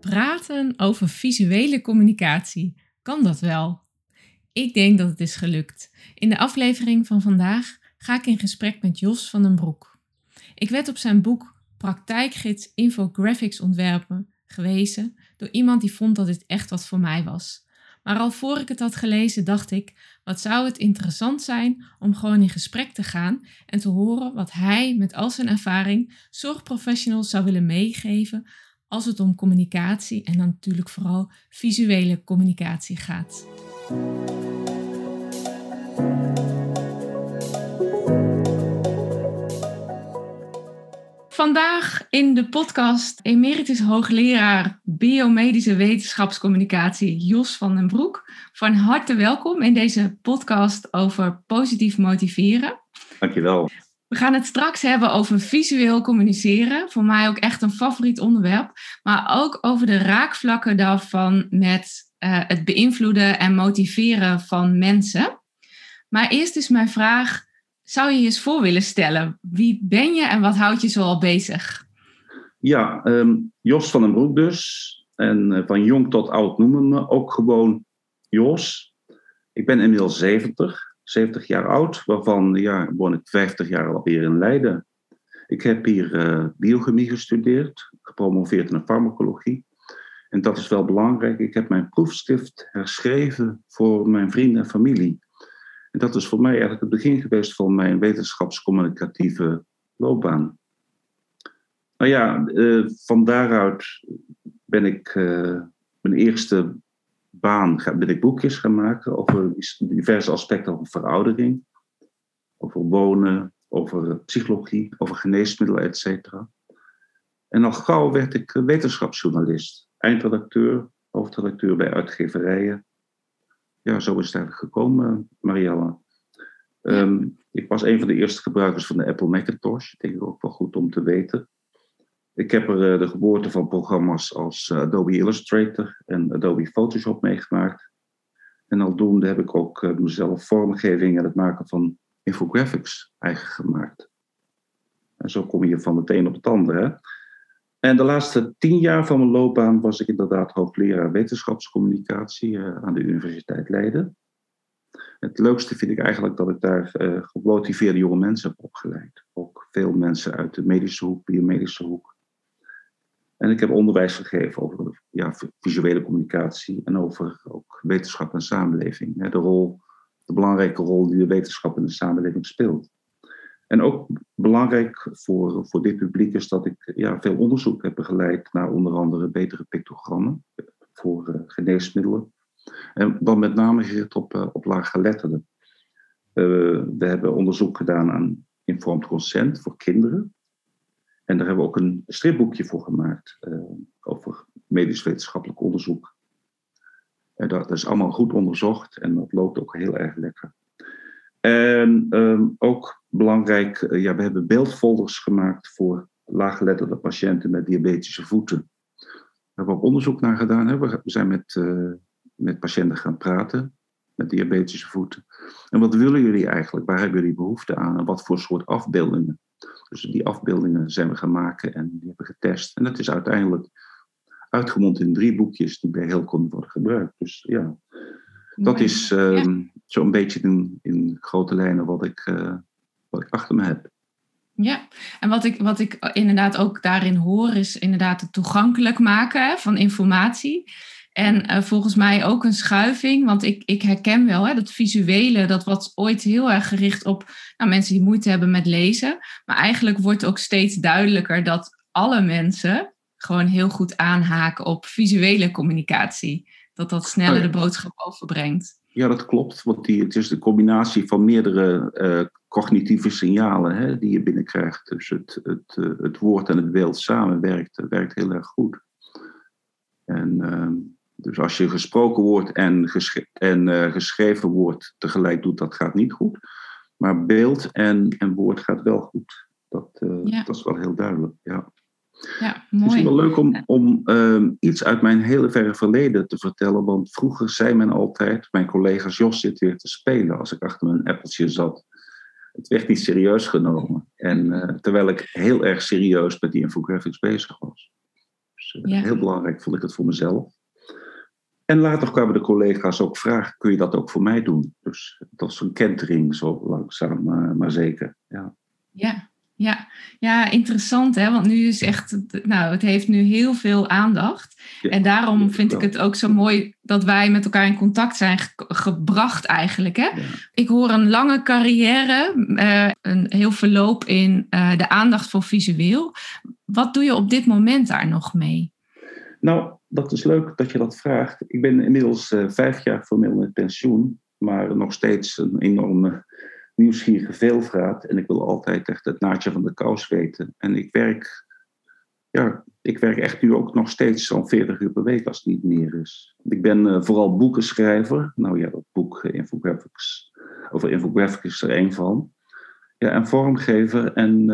Praten over visuele communicatie. Kan dat wel? Ik denk dat het is gelukt. In de aflevering van vandaag ga ik in gesprek met Jos van den Broek. Ik werd op zijn boek Praktijkgids Infographics ontwerpen gewezen door iemand die vond dat dit echt wat voor mij was. Maar al voor ik het had gelezen, dacht ik: wat zou het interessant zijn om gewoon in gesprek te gaan en te horen wat hij met al zijn ervaring zorgprofessionals zou willen meegeven als het om communicatie en dan natuurlijk vooral visuele communicatie gaat. Vandaag in de podcast emeritus hoogleraar biomedische wetenschapscommunicatie Jos van den Broek. Van harte welkom in deze podcast over positief motiveren. Dankjewel. We gaan het straks hebben over visueel communiceren. Voor mij ook echt een favoriet onderwerp. Maar ook over de raakvlakken daarvan met uh, het beïnvloeden en motiveren van mensen. Maar eerst is mijn vraag: zou je je eens voor willen stellen? Wie ben je en wat houdt je zoal bezig? Ja, um, Jos van den Broek dus. En uh, van jong tot oud noemen me ook gewoon Jos. Ik ben inmiddels 70, 70 jaar oud, waarvan ja, woon ik 50 jaar alweer in Leiden. Ik heb hier uh, biochemie gestudeerd, gepromoveerd in farmacologie. En dat is wel belangrijk. Ik heb mijn proefschrift herschreven voor mijn vrienden en familie. En dat is voor mij eigenlijk het begin geweest van mijn wetenschapscommunicatieve loopbaan. Nou ja, uh, van daaruit ben ik uh, mijn eerste baan ben ik boekjes gaan maken over diverse aspecten van veroudering, over wonen, over psychologie, over geneesmiddelen, et cetera. En al gauw werd ik wetenschapsjournalist, eindredacteur, hoofdredacteur bij uitgeverijen ja, zo is het eigenlijk gekomen, Marielle. Um, ik was een van de eerste gebruikers van de Apple Macintosh. Ik denk ook wel goed om te weten. Ik heb er uh, de geboorte van programma's als uh, Adobe Illustrator en Adobe Photoshop meegemaakt. En aldoende heb ik ook uh, mezelf vormgeving en het maken van infographics eigen gemaakt. En zo kom je van het een op het andere. En de laatste tien jaar van mijn loopbaan was ik inderdaad hoogleraar wetenschapscommunicatie aan de Universiteit Leiden. Het leukste vind ik eigenlijk dat ik daar uh, gemotiveerde jonge mensen heb opgeleid. Ook veel mensen uit de medische hoek, biomedische hoek. En ik heb onderwijs gegeven over ja, visuele communicatie en over ook wetenschap en samenleving. De, rol, de belangrijke rol die de wetenschap in de samenleving speelt. En ook belangrijk voor, voor dit publiek is dat ik ja, veel onderzoek heb begeleid naar onder andere betere pictogrammen voor uh, geneesmiddelen. En dan met name gericht op, uh, op laaggeletterden. Uh, we hebben onderzoek gedaan aan informed consent voor kinderen. En daar hebben we ook een stripboekje voor gemaakt over medisch-wetenschappelijk onderzoek. En dat, is allemaal goed onderzocht en dat loopt ook heel erg lekker. En um, ook belangrijk, uh, ja, we hebben beeldfolders gemaakt voor laaggeletterde patiënten met diabetische voeten. Daar hebben we ook onderzoek naar gedaan. Hè. We zijn met, uh, met patiënten gaan praten met diabetische voeten. En wat willen jullie eigenlijk? Waar hebben jullie behoefte aan? En wat voor soort afbeeldingen? Dus die afbeeldingen zijn we gaan maken en die hebben getest. En dat is uiteindelijk uitgemond in drie boekjes die bij heel konden worden gebruikt. Dus ja, dat is um, zo'n beetje in, in grote lijnen wat ik, uh, wat ik achter me heb. Ja, en wat ik, wat ik inderdaad ook daarin hoor, is inderdaad het toegankelijk maken van informatie. En uh, volgens mij ook een schuiving, want ik, ik herken wel hè, dat visuele, dat was ooit heel erg gericht op nou, mensen die moeite hebben met lezen. Maar eigenlijk wordt ook steeds duidelijker dat alle mensen gewoon heel goed aanhaken op visuele communicatie. dat dat sneller oh de boodschap overbrengt. Ja, dat klopt. Want die, het is de combinatie van meerdere uh, cognitieve signalen hè, die je binnenkrijgt. Dus het, het, uh, het woord en het beeld samen werkt, werkt heel erg goed. En uh, dus als je gesproken woord en, gesche en uh, geschreven woord tegelijk doet, dat gaat niet goed. Maar beeld en, en woord gaat wel goed. Dat, ja. dat is wel heel duidelijk. Ja. Ja, mooi. Het is wel leuk om, om um, iets uit mijn hele verre verleden te vertellen. Want vroeger zei men altijd, mijn collega's, Jos zit weer te spelen als ik achter mijn appeltje zat. Het werd niet serieus genomen. En uh, terwijl ik heel erg serieus met die infographics bezig was. Dus uh, ja. heel belangrijk vond ik het voor mezelf. En later kwamen de collega's ook vragen, kun je dat ook voor mij doen? Dus dat was een kentering, zo langzaam, maar, maar zeker. Ja. ja, ja, ja, interessant hè, want nu is echt, nou, het heeft nu heel veel aandacht. Ja, en daarom vind ik het ook zo mooi dat wij met elkaar in contact zijn ge gebracht eigenlijk. Hè? Ja. Ik hoor een lange carrière, uh, een heel verloop in uh, de aandacht voor visueel. Wat doe je op dit moment daar nog mee? Nou, dat is leuk dat je dat vraagt. Ik ben inmiddels uh, vijf jaar formeel met pensioen, maar nog steeds een enorme nieuwsgierige veelvraat. En ik wil altijd echt het naadje van de kous weten. En ik werk, ja, ik werk echt nu ook nog steeds zo'n 40 uur per week als het niet meer is. Ik ben uh, vooral boekenschrijver. Nou ja, dat boek uh, Infographics, over Infographics is er één van. Ja, en vormgever en,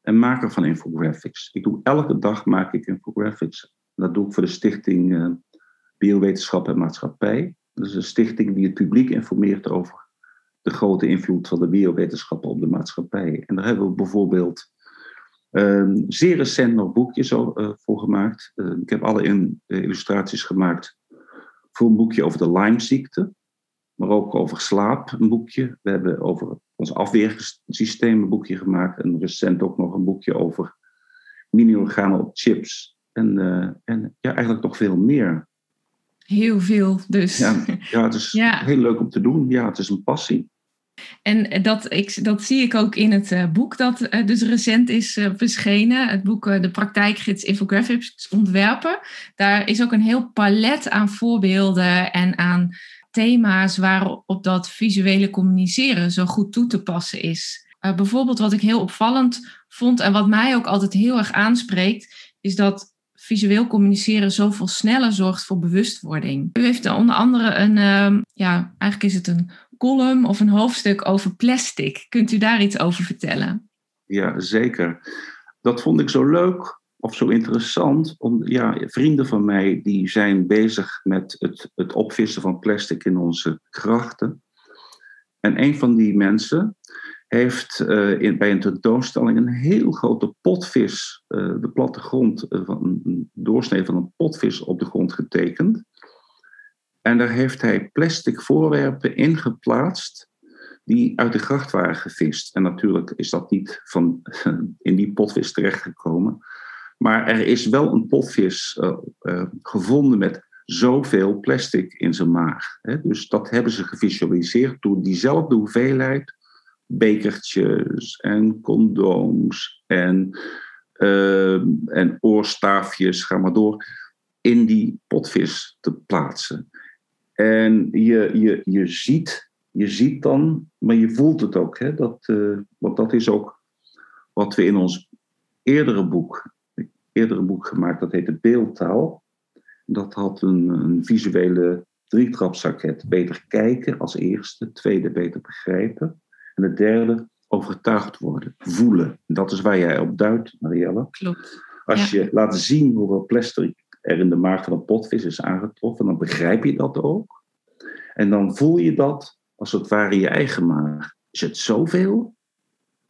en maker van infographics. Ik doe elke dag maak ik infographics. Dat doe ik voor de stichting Biowetenschap en Maatschappij. Dat is een stichting die het publiek informeert over de grote invloed van de biowetenschappen op de maatschappij. En daar hebben we bijvoorbeeld um, zeer recent nog boekjes uh, voor gemaakt. Uh, ik heb alle in, illustraties gemaakt voor een boekje over de Lyme-ziekte, maar ook over slaap een boekje. We hebben over ons afweersysteem een boekje gemaakt en recent ook nog een boekje over mini-organen op chips. En, en ja, eigenlijk nog veel meer. Heel veel dus. Ja, ja het is ja. heel leuk om te doen. Ja, het is een passie. En dat, ik, dat zie ik ook in het uh, boek dat uh, dus recent is verschenen. Het boek De Praktijkgids Infographics Ontwerpen. Daar is ook een heel palet aan voorbeelden en aan thema's waarop dat visuele communiceren zo goed toe te passen is. bijvoorbeeld wat ik heel opvallend vond en wat mij ook altijd heel erg aanspreekt, is dat visueel communiceren zoveel sneller zorgt voor bewustwording. U heeft onder andere een, uh, ja, eigenlijk is het een column of een hoofdstuk over plastic. Kunt u daar iets over vertellen? Ja, zeker. Dat vond ik zo leuk of zo interessant. Om, ja, vrienden van mij die zijn bezig met het, het opvissen van plastic in onze grachten. En een van die mensen heeft in, bij een tentoonstelling een heel grote potvis, uh, de plattegrond, uh, van een doorsnee van een potvis op de grond getekend. En daar heeft hij plastic voorwerpen ingeplaatst die uit de gracht waren gevist. En natuurlijk is dat niet van, in die potvis terechtgekomen. Maar er is wel een potvis gevonden met zoveel plastic in zijn maag. Hè? Dus dat hebben ze gevisualiseerd door diezelfde hoeveelheid bekertjes en condooms en, uh, en oorstaafjes, ga maar door, in die potvis te plaatsen. En je, je, je, ziet, je ziet dan, maar je voelt het ook. Hè, dat, uh, want dat is ook wat we in ons eerdere boek, eerdere boek gemaakt, dat heette Beeldtaal. Dat had een, een visuele drietrapsraket. Beter kijken als eerste, tweede beter begrijpen. En het derde overtuigd worden, voelen. Dat is waar jij op duidt, Marielle. Klopt. Als ja. je laat zien hoeveel plastic er in de maag van een potvis is aangetroffen, dan begrijp je dat ook. En dan voel je dat als het ware in je eigen maag. Is het zoveel?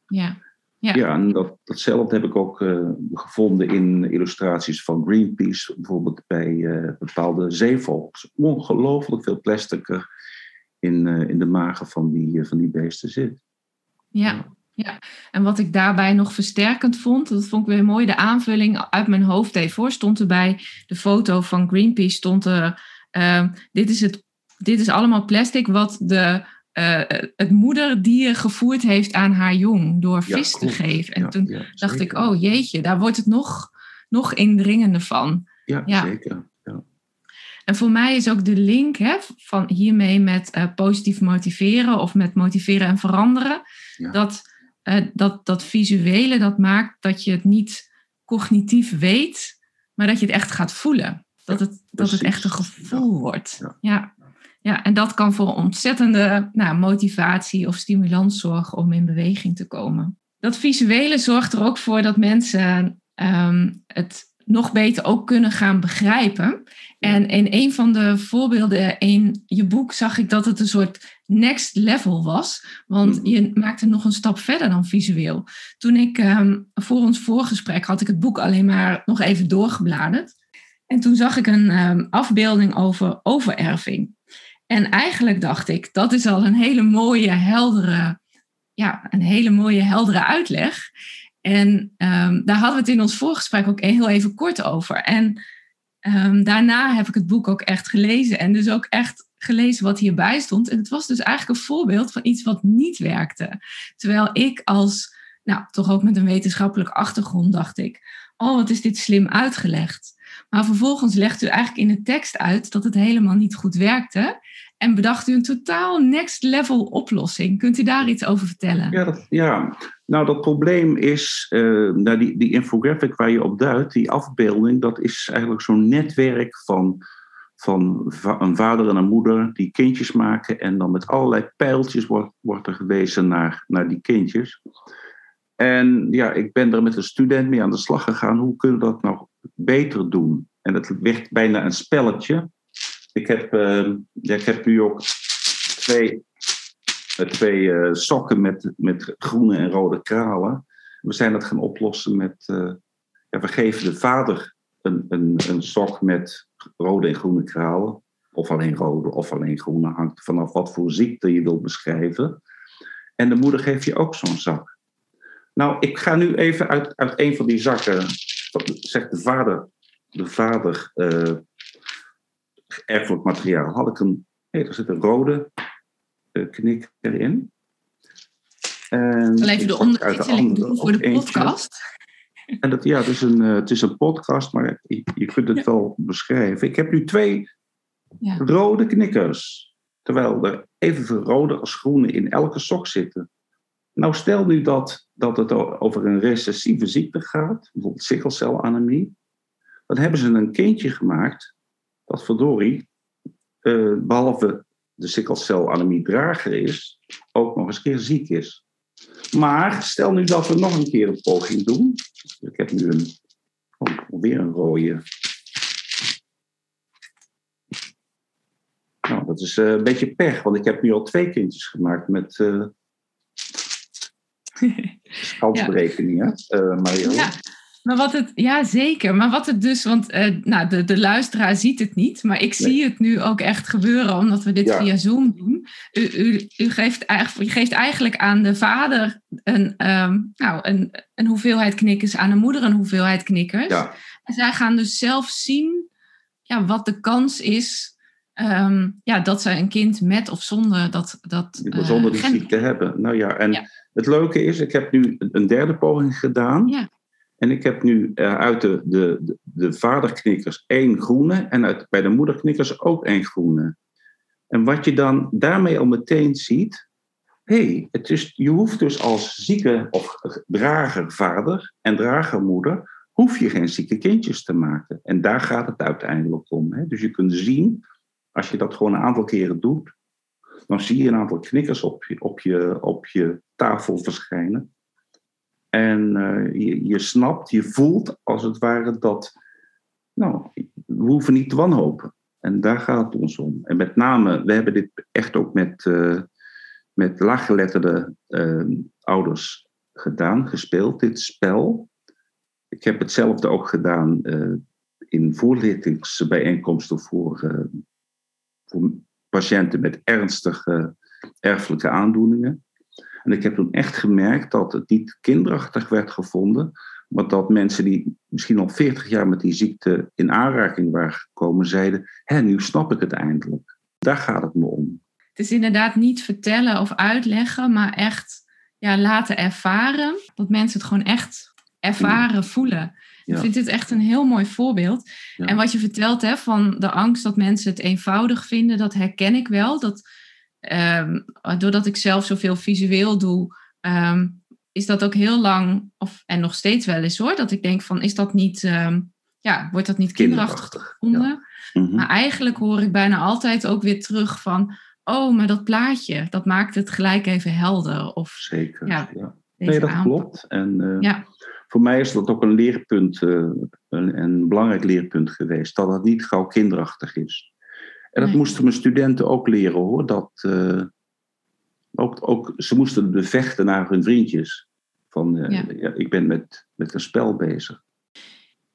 Ja. Ja, ja en dat, datzelfde heb ik ook uh, gevonden in illustraties van Greenpeace, bijvoorbeeld bij uh, bepaalde zeevogels. Ongelooflijk veel plastic in, uh, in de magen van die, van die beesten zit. Ja. Ja, en wat ik daarbij nog versterkend vond, dat vond ik weer mooi, de aanvulling uit mijn hoofd voor, stond erbij de foto van Greenpeace, stond er, uh, dit, is het, dit is allemaal plastic wat de, uh, het moederdier gevoerd heeft aan haar jong door ja, vis klopt. te geven. En ja, toen ja, dacht ik, oh jeetje, daar wordt het nog, nog indringender van. Ja, zeker. En voor mij is ook de link hè, van hiermee met uh, positief motiveren of met motiveren en veranderen. Dat, uh, dat dat visuele dat maakt dat je het niet cognitief weet, maar dat je het echt gaat voelen. Dat het, dat het echt een gevoel wordt. Ja. ja. en dat kan voor ontzettende nou, motivatie of stimulans zorgen om in beweging te komen. Dat visuele zorgt er ook voor dat mensen um, het nog beter ook kunnen gaan begrijpen. En in een van de voorbeelden in je boek zag ik dat het een soort next level was. Want hmm. je maakte nog een stap verder dan visueel. Toen ik um, voor ons voorgesprek had ik het boek alleen maar nog even doorgebladerd. En toen zag ik een um, afbeelding over overerving. En eigenlijk dacht ik, dat is al een hele mooie, heldere, ja, een hele mooie, heldere uitleg. En um, daar hadden we het in ons voorgesprek ook heel even kort over. En um, daarna heb ik het boek ook echt gelezen. En dus ook echt gelezen wat hierbij stond. En het was dus eigenlijk een voorbeeld van iets wat niet werkte. Terwijl ik als, nou, toch ook met een wetenschappelijke achtergrond dacht ik, oh, wat is dit slim uitgelegd. Maar vervolgens legt u eigenlijk in de tekst uit dat het helemaal niet goed werkte. En bedacht u een totaal next level oplossing. Kunt u daar iets over vertellen? Ja, dat, ja. nou dat probleem is, uh, nou die, die infographic waar je op duidt, die afbeelding, dat is eigenlijk zo'n netwerk van, van een vader en een moeder die kindjes maken. En dan met allerlei pijltjes wordt, er gewezen naar, naar die kindjes. En ja, ik ben er met een student mee aan de slag gegaan. Hoe kunnen we dat nou beter doen? En het werd bijna een spelletje. Ik heb, uh, ja, ik heb nu ook twee, uh, twee uh, sokken met, met groene en rode kralen. We zijn dat gaan oplossen met. Uh, ja, we geven de vader een, een, een sok met rode en groene kralen. Of alleen rode of alleen groene, hangt vanaf wat voor ziekte je wilt beschrijven. En de moeder geeft je ook zo'n zak. Nou, ik ga nu even uit, uit een van die zakken, zegt de vader, de vader erfelijk materiaal, had ik een, hey, er zit een rode uh, knik erin. En even de ondertiteling doen voor de podcast. En dat, ja, het is, een, uh, het is een podcast, maar je, je kunt het wel beschrijven. Ik heb nu twee ja. rode knikkers. Terwijl er evenveel rode als groene in elke sok zitten. Nou, stel nu dat, dat het over een recessieve ziekte gaat, bijvoorbeeld sikkelcelanemie. Dan hebben ze een kindje gemaakt dat verdorie, uh, behalve de sikkelcelanemie drager is, ook nog eens keer ziek is. Maar stel nu dat we nog een keer een poging doen. Ik heb nu een, oh, weer een rode. Nou, dat is uh, een beetje pech, want ik heb nu al twee kindjes gemaakt met uh, Schalsberekeningen, ja. uh, Mario. Ja. Maar wat het, ja, zeker. Maar wat het dus, want uh, nou, de, de luisteraar ziet het niet, maar ik zie het nu ook echt gebeuren, omdat we dit via Zoom doen. U, u, u, geeft, eigenlijk, u geeft eigenlijk aan de vader een, um, nou, een, een hoeveelheid knikkers, aan de moeder een hoeveelheid knikkers. Ja. En zij gaan dus zelf zien ja, wat de kans is um, ja, dat ze een kind met of zonder dat. dat uh, zonder die ziekte hebben. Nou ja, en. Ja het leuke is, ik heb nu een derde poging gedaan. Ja. En ik heb nu uh, uit de, de, de, vaderknikkers één groene en uit, bij de moederknikkers ook één groene. En wat je dan daarmee al meteen ziet, hé, hey, je hoeft dus als zieke of drager vader en drager moeder, hoef je geen zieke kindjes te maken. En daar gaat het uiteindelijk om. Hè? Dus je kunt zien, als je dat gewoon een aantal keren doet, dan zie je een aantal knikkers op je, op je, op je tafel verschijnen. En uh, je, snapt, je voelt als het ware dat, nou, we hoeven niet te wanhopen. En daar gaat het ons om. En met name, we hebben dit echt ook met, uh, met laaggeletterde uh, ouders gedaan, gespeeld, dit spel. Ik heb hetzelfde ook gedaan in voorlichtingsbijeenkomsten voor, voor patiënten met ernstige erfelijke aandoeningen. En ik heb toen echt gemerkt dat het niet kinderachtig werd gevonden, maar dat mensen die misschien al 40 jaar met die ziekte in aanraking waren gekomen, zeiden: Hé, nu snap ik het eindelijk. Daar gaat het me om. Het is inderdaad niet vertellen of uitleggen, maar echt ja, laten ervaren. Dat mensen het gewoon echt ervaren, voelen. Ik vind dit echt een heel mooi voorbeeld. En wat je vertelt hè, van de angst dat mensen het eenvoudig vinden, dat herken ik wel. Dat, ehm, doordat ik zelf zoveel visueel doe, ehm, is dat ook heel lang, of, en nog steeds wel eens hoor, dat ik denk van, is dat niet, ehm, ja, wordt dat niet kinderachtig gevonden? Mhm. Maar eigenlijk hoor ik bijna altijd ook weer terug van, oh, maar dat plaatje, dat maakt het gelijk even helder. Of, Zeker, ja. Nee, dat klopt. En uh, ja. voor mij is dat ook een leerpunt, uh, een, een, belangrijk leerpunt geweest, dat het niet gauw kinderachtig is. En dat moesten mijn studenten ook leren hoor, dat... Uh, ook, ook, ze moesten bevechten naar hun vriendjes. Van, ja. ja. ik ben met, met een spel bezig.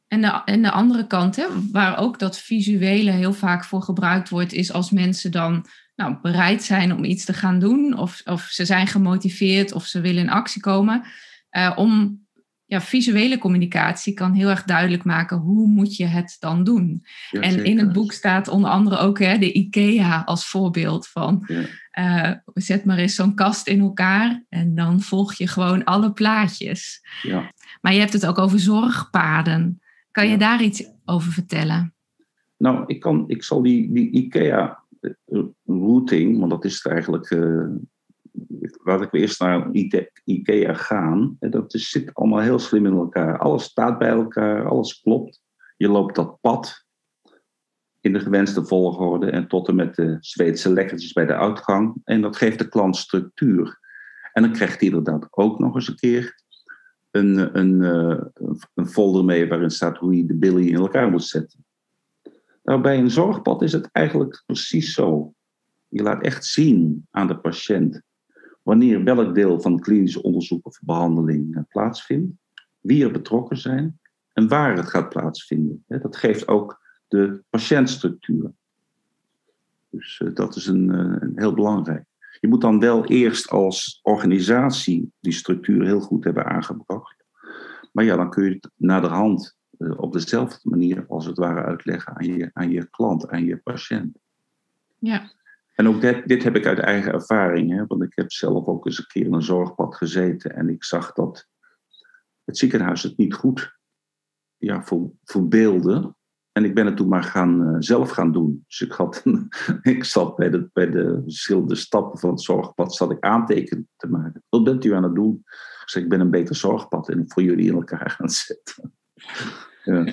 En de, en de andere kant, hè, waar ook dat visuele heel vaak voor gebruikt wordt, is als mensen dan nou, bereid zijn om iets te gaan doen, of, of ze zijn gemotiveerd of ze willen in actie komen. Uh, om ja, visuele communicatie kan heel erg duidelijk maken hoe moet je het dan doen. en in het boek staat onder andere ook hè, de IKEA als voorbeeld van ja. uh, zet maar eens zo'n kast in elkaar en dan volg je gewoon alle plaatjes. Ja. Maar je hebt het ook over zorgpaden. Kan je daar iets over vertellen? Nou, ik, kan, ik zal die, die IKEA eh, routing, want dat is het eigenlijk. Uh, laat ik eerst naar IKEA gaan. Dat is, zit allemaal heel slim in elkaar. Alles staat bij elkaar, alles klopt. Je loopt dat pad in de gewenste volgorde en tot en met de Zweedse lekkertjes bij de uitgang. En dat geeft de klant structuur. En dan krijgt hij inderdaad ook nog eens een keer een, een, eh, een folder mee waarin staat hoe je de billy in elkaar moet zetten. Nou, bij een zorgpad is het eigenlijk precies zo. Je laat echt zien aan de patiënt wanneer welk deel van het klinische onderzoek of behandeling eh, plaatsvindt, wie er betrokken zijn en waar het gaat plaatsvinden. Dat geeft ook de patiëntstructuur. Dus eh, dat is een, een heel belangrijk. Je moet dan wel eerst als organisatie die structuur heel goed hebben aangebracht. Maar ja, dan kun je het naderhand op dezelfde manier als het ware uitleggen aan je, aan je klant, aan je patiënt. Ja. En ook dit, dit heb ik uit eigen ervaring, hè, want ik heb zelf ook eens een keer in een zorgpad gezeten en ik zag dat het ziekenhuis het niet goed ja, voor. En ik ben het toen maar gaan, uh, zelf gaan doen. Dus ik, had, ik zat bij de, bij de verschillende stappen van het zorgpad zat ik aantekeningen te maken. Wat bent u aan het doen? Ik zei, ik ben een beter zorgpad en voor jullie in elkaar gaan zetten. Ja.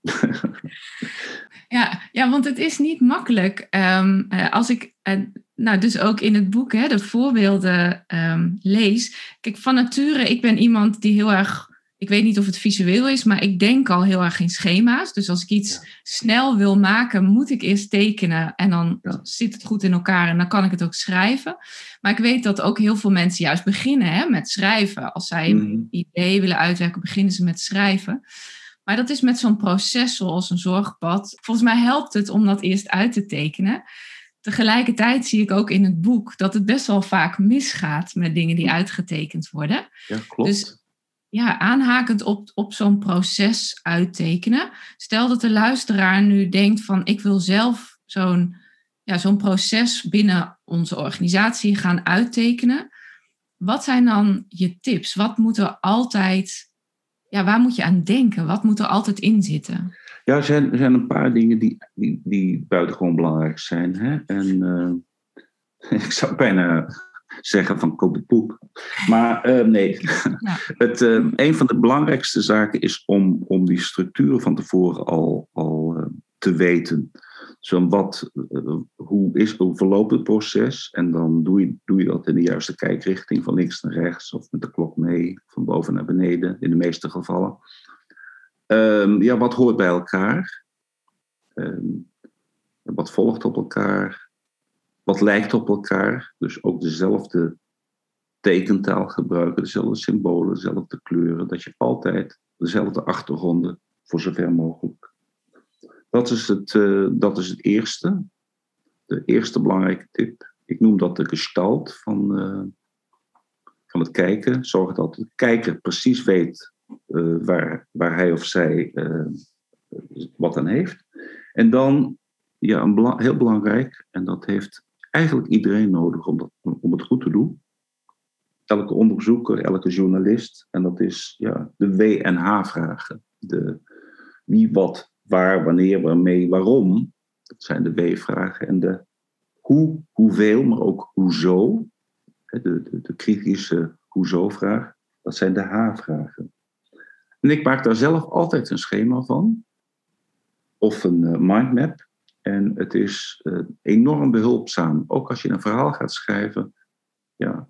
ja, ja, want het is niet makkelijk. Um, als ik, uh, nou dus ook in het boek, hè, de voorbeelden um, lees. Kijk, van nature, ik ben iemand die heel erg ik weet niet of het visueel is, maar ik denk al heel erg in schema's. Dus als ik iets snel wil maken, moet ik eerst tekenen en dan zit het goed in elkaar en dan kan ik het ook schrijven. Maar ik weet dat ook heel veel mensen juist beginnen hè, met schrijven. Als zij een mhm. idee willen uitwerken, beginnen ze met schrijven. Maar dat is met zo'n proces zoals een zorgpad. Volgens mij helpt het om dat eerst uit te tekenen. Tegelijkertijd zie ik ook in het boek dat het best wel vaak misgaat met dingen die uitgetekend worden. Ja, klopt. Dus ja, aanhakend op, op zo'n proces uittekenen. Stel dat de luisteraar nu denkt van ik wil zelf zo'n ja, zo'n proces binnen onze organisatie gaan uittekenen. Wat zijn dan je tips? Wat moet er altijd, ja, waar moet je aan denken? Wat moet er altijd in zitten? Ja, er zijn, er zijn een paar dingen die, die, die buitengewoon belangrijk zijn. Hè? En uh, ik zou bijna zeggen van koop boek. Maar uh, nee, het, uh, een van de belangrijkste zaken is om, om die structuur van tevoren al, al te weten. Zo wat, hoe, is, hoe verloopt het proces? En dan doe je, doe je dat in de juiste kijkrichting, van links naar rechts of met de klok mee, van boven naar beneden, in de meeste gevallen. Um, ja, wat hoort bij elkaar? Um, wat volgt op elkaar? wat lijkt op elkaar. Dus ook dezelfde tekentaal gebruiken, dezelfde symbolen, dezelfde kleuren. Dat je altijd dezelfde achtergronden voor zover mogelijk. Dat is het, uh, dat is het eerste. De eerste belangrijke tip. Ik noem dat de gestalt van, uh, van het kijken. Zorg dat de kijker precies weet uh, waar, waar hij of zij wat aan heeft. En dan, ja, een heel belangrijk, en dat heeft eigenlijk iedereen nodig om, dat, om het goed te doen. elke onderzoeker, elke journalist. En dat is ja, de W- en H-vragen. De wie, wat, waar, wanneer, waarmee, waarom. Dat zijn de W-vragen. En de hoe, hoeveel, maar ook hoezo. De, de, de kritische hoezo-vraag. Dat zijn de H-vragen. En ik maak daar zelf altijd een schema van. Of een uh, mindmap. En het is uh, enorm behulpzaam. Ook als je een verhaal gaat schrijven. Ja,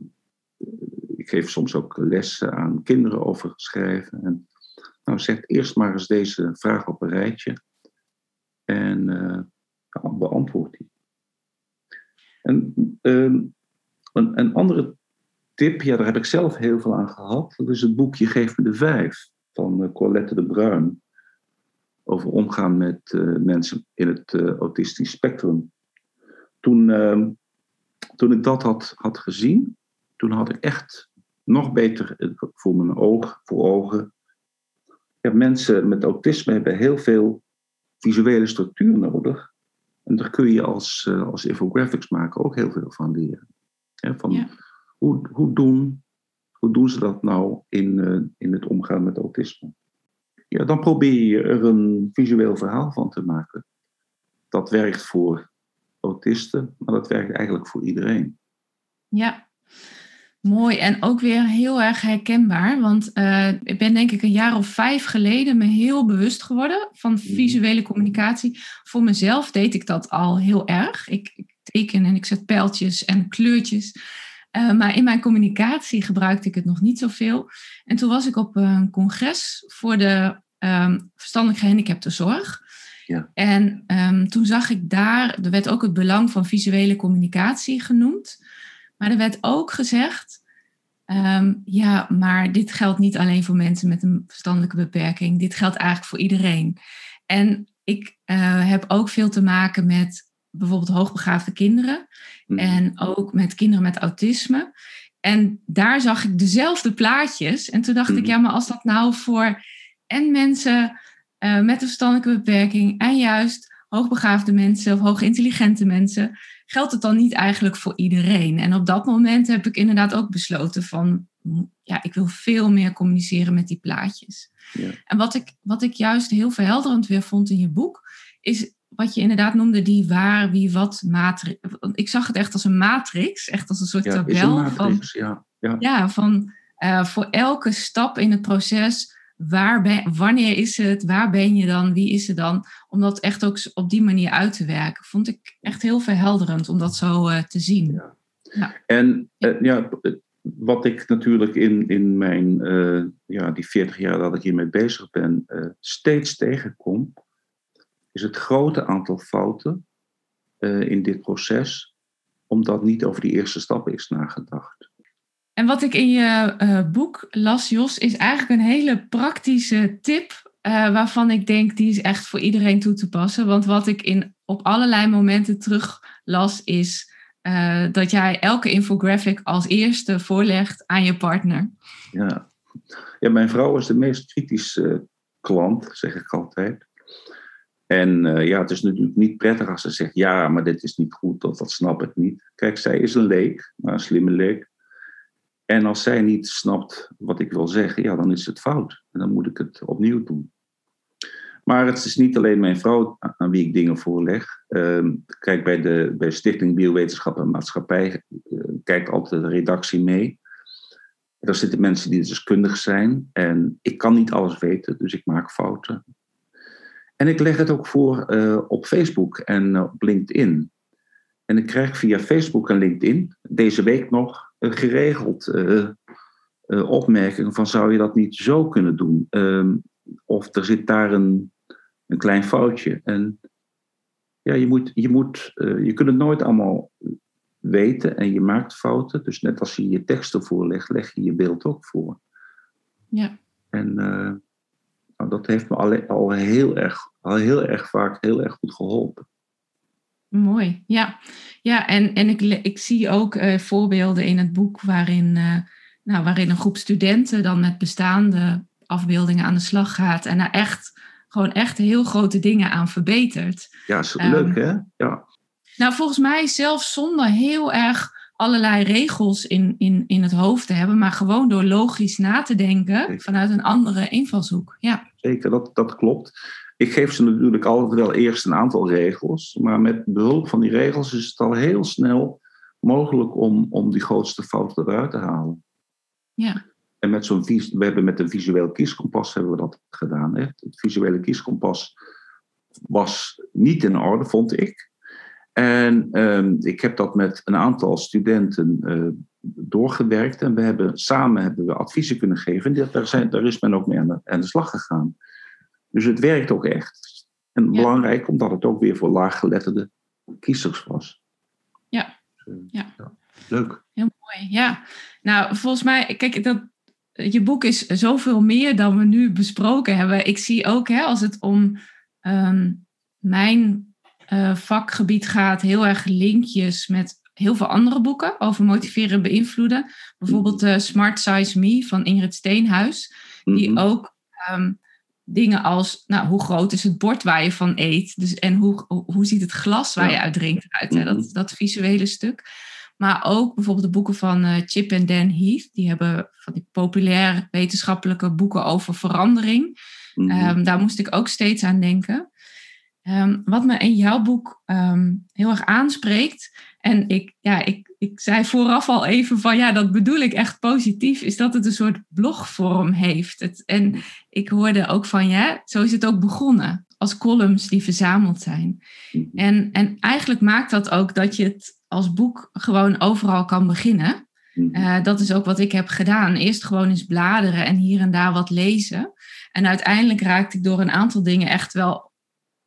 ik geef soms ook lessen aan kinderen over schrijven. En, nou, zeg eerst maar eens deze vraag op een rijtje. En nou, beantwoord die. En uh, een, een, andere tip, ja, daar heb ik zelf heel veel aan gehad. Dat is het boekje Geef me de Vijf van uh, Colette de Bruin. Over omgaan met uh, mensen in het autistisch spectrum. Toen, ehm, toen ik dat had, had gezien, toen had ik echt nog beter voor mijn oog, voor ogen. Ja, mensen met autisme hebben heel veel visuele structuur nodig. En daar kun je als, uh, als infographics maken ook heel veel van leren. Ja, van ja. Hoe, hoe, doen, hoe doen ze dat nou in, uh, in het omgaan met autisme? Ja, dan probeer je er een visueel verhaal van te maken. Dat werkt voor autisten, maar dat werkt eigenlijk voor iedereen. Ja, Mooi en ook weer heel erg herkenbaar, want uh, ik ben denk ik een jaar of vijf geleden me heel bewust geworden van visuele communicatie. Voor mezelf deed ik dat al heel erg. Ik, ik teken en ik zet pijltjes en kleurtjes. Uh, maar in mijn communicatie gebruikte ik het nog niet zoveel. En toen was ik op een congres voor de um, verstandelijk gehandicaptenzorg. Ja. En um, toen zag ik daar, er werd ook het belang van visuele communicatie genoemd. Maar er werd ook gezegd, um, ja, maar dit geldt niet alleen voor mensen met een verstandelijke beperking. Dit geldt eigenlijk voor iedereen. En ik uh, heb ook veel te maken met bijvoorbeeld hoogbegaafde kinderen. Mm. En ook met kinderen met autisme. En daar zag ik dezelfde plaatjes. En toen dacht mm. ik, ja, maar als dat nou voor en mensen uh, met een verstandelijke beperking en juist hoogbegaafde mensen of hoogintelligente mensen, geldt het dan niet eigenlijk voor iedereen? En op dat moment heb ik inderdaad ook besloten van, ja, ik wil veel meer communiceren met die plaatjes. Ja. En wat ik, wat ik juist heel verhelderend weer vond in je boek, is wat je inderdaad noemde, die waar, wie, wat matrix. Ik zag het echt als een matrix, echt als een soort Ja, tabel. een van, matrix, ja. ja. ja, van uh, voor elke stap in het proces, waar ben, wanneer is het, waar ben je dan, wie is het dan, om dat echt ook op die manier uit te werken. Vond ik echt heel verhelderend om dat zo uh, te zien. Ja. Ja. En uh, ja, wat ik natuurlijk in, in mijn, uh, ja, die 40 jaar dat ik hiermee bezig ben, steeds tegenkom, is het grote aantal fouten in dit proces, omdat niet over die eerste stappen is nagedacht. En wat ik in je uh, boek las, Jos, is eigenlijk een hele praktische tip. Uh, waarvan ik denk die is echt voor iedereen toe te passen. Want wat ik in, op allerlei momenten terug las, is uh, dat jij elke infographic als eerste voorlegt aan je partner. Ja, ja mijn vrouw is de meest kritische klant, zeg ik altijd. En ja, het is natuurlijk niet prettig als ze zegt: ja, maar dit is niet goed, of dat snap ik niet. Kijk, zij is een leek, maar een slimme leek. En als zij niet snapt wat ik wil zeggen, ja, dan is het fout. En dan moet ik het opnieuw doen. Maar het is niet alleen mijn vrouw aan wie ik dingen voorleg. Uh, kijk, bij de bij Stichting Biowetenschap en Maatschappij uh, kijkt altijd de redactie mee. Daar zitten mensen die deskundig zijn. En ik kan niet alles weten, dus ik maak fouten. En ik leg het ook voor uh, op Facebook en op LinkedIn. En ik krijg via Facebook en LinkedIn deze week nog geregeld uh, uh, opmerkingen van zou je dat niet zo kunnen doen? Uh, of er zit daar een, een klein foutje. En ja, je, moet, je, moet, uh, je kunt het nooit allemaal weten en je maakt fouten. Dus net als je je teksten voorlegt, leg je je beeld ook voor. Ja. En nou, dat heeft me al, al, heel erg, al heel erg vaak heel erg goed geholpen. Mooi, ja. Ja, en, en ik, ik zie ook uh, voorbeelden in het boek waarin, uh, nou, waarin een groep studenten dan met bestaande afbeeldingen aan de slag gaat en daar echt gewoon echt heel grote dingen aan verbetert. Ja, is leuk um, hè? Ja. Nou, volgens mij zelfs zonder heel erg allerlei regels in, in, in het hoofd te hebben, maar gewoon door logisch na te denken vanuit een andere invalshoek. Ja. Zeker, dat, dat klopt. Ik geef ze natuurlijk altijd wel eerst een aantal regels, maar met behulp van die regels is het al heel snel mogelijk om, om die grootste fouten eruit te halen. Ja. En met zo'n we hebben met een visueel kieskompas hebben we dat gedaan. Hè? Het visuele kieskompas was niet in orde, vond ik. En ehm, ik heb dat met een aantal studenten uh, doorgewerkt en we hebben samen hebben we adviezen kunnen geven. En daar, zijn, daar is men ook mee aan de, aan de slag gegaan. Dus het werkt ook echt. En belangrijk omdat het ook weer voor laaggeletterde kiezers was. Ja. Dus, uh, ja. ja. Leuk. Heel mooi, ja. Nou, volgens mij, kijk, dat, je boek is zoveel meer dan we nu besproken hebben. Ik zie ook, hè, als het om um, mijn uh, vakgebied gaat, heel erg linkjes met heel veel andere boeken over motiveren en beïnvloeden. Bijvoorbeeld uh, Smart Size Me van Ingrid Steenhuis, die mm-hmm. ook um, dingen als, nou, hoe groot is het bord waar je van eet? Dus, en hoe, hoe ziet het glas waar je uit drinkt eruit? Hè? Dat, dat visuele stuk. Maar ook bijvoorbeeld de boeken van uh, Chip en Dan Heath. Die hebben van die populaire wetenschappelijke boeken over verandering. Mm-hmm. Um, daar moest ik ook steeds aan denken. Um, wat me in jouw boek um, heel erg aanspreekt. En ik, ja, ik, ik zei vooraf al even van ja, dat bedoel ik echt positief. Is dat het een soort blogvorm heeft. Het, en ik hoorde ook van ja, zo is het ook begonnen. Als columns die verzameld zijn. Mm-hmm. En, en eigenlijk maakt dat ook dat je het als boek gewoon overal kan beginnen. Uh, dat is ook wat ik heb gedaan. Eerst gewoon eens bladeren en hier en daar wat lezen. En uiteindelijk raakte ik door een aantal dingen echt wel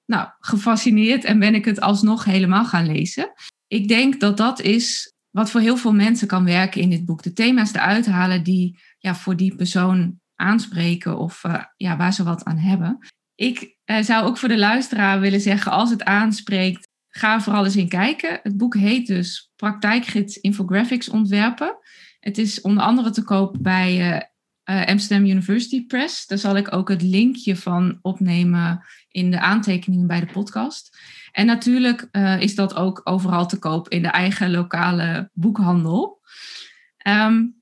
nou, gefascineerd en ben ik het alsnog helemaal gaan lezen. Ik denk dat dat is wat voor heel veel mensen kan werken in dit boek. De thema's eruit halen die ja, voor die persoon aanspreken of uh, ja, waar ze wat aan hebben. Ik uh, zou ook voor de luisteraar willen zeggen, als het aanspreekt, ga vooral eens in kijken. Het boek heet dus Praktijkgids Infographics ontwerpen. Het is onder andere te koop bij uh, Amsterdam University Press. Daar zal ik ook het linkje van opnemen in de aantekeningen bij de podcast. En natuurlijk uh, is dat ook overal te koop in de eigen lokale boekhandel. Um,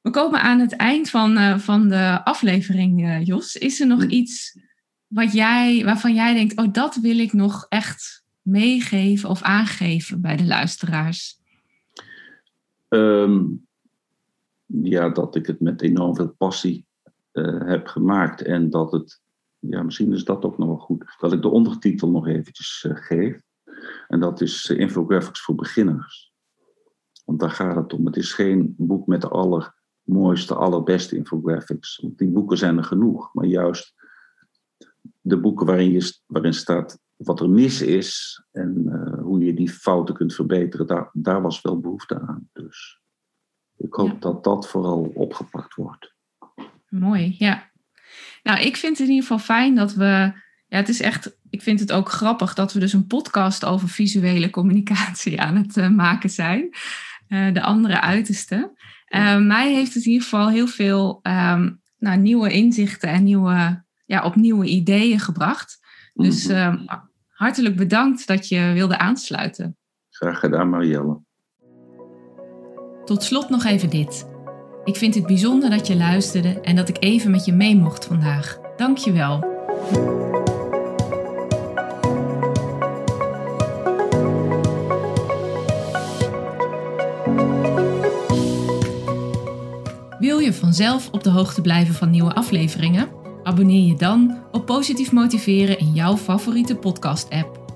we komen aan het eind van, uh, van de aflevering, Jos. Is er nog iets wat jij, waarvan jij denkt, oh, dat wil ik nog echt meegeven of aangeven bij de luisteraars? Um, ja, dat ik het met enorm veel passie uh, heb gemaakt en dat het, ja, misschien is dat ook nog wel goed, dat ik de ondertitel nog eventjes uh, geef. En dat is uh, Infographics voor beginners. Want daar gaat het om. Het is geen boek met de allermooiste, allerbeste infographics. Die boeken zijn er genoeg. Maar juist de boeken waarin, je, waarin staat wat er mis is en hoe je die fouten kunt verbeteren, daar, daar was wel behoefte aan. Dus ik hoop ja. dat dat vooral opgepakt wordt. Mooi, ja. Nou, ik vind het in ieder geval fijn dat we. Ja, het is echt. Ik vind het ook grappig dat we dus een podcast over visuele communicatie aan het uh, maken zijn. Uh, de andere uiterste. mij heeft het in ieder geval heel veel um, nou, nieuwe inzichten en nieuwe, ja, op nieuwe ideeën gebracht. Dus mm hartelijk bedankt dat je wilde aansluiten. Graag gedaan, Marielle. Tot slot nog even dit. Ik vind het bijzonder dat je luisterde en dat ik even met je mee mocht vandaag. Dank je wel. Wil je vanzelf op de hoogte blijven van nieuwe afleveringen? Abonneer je dan op Positief Motiveren in jouw favoriete podcast-app.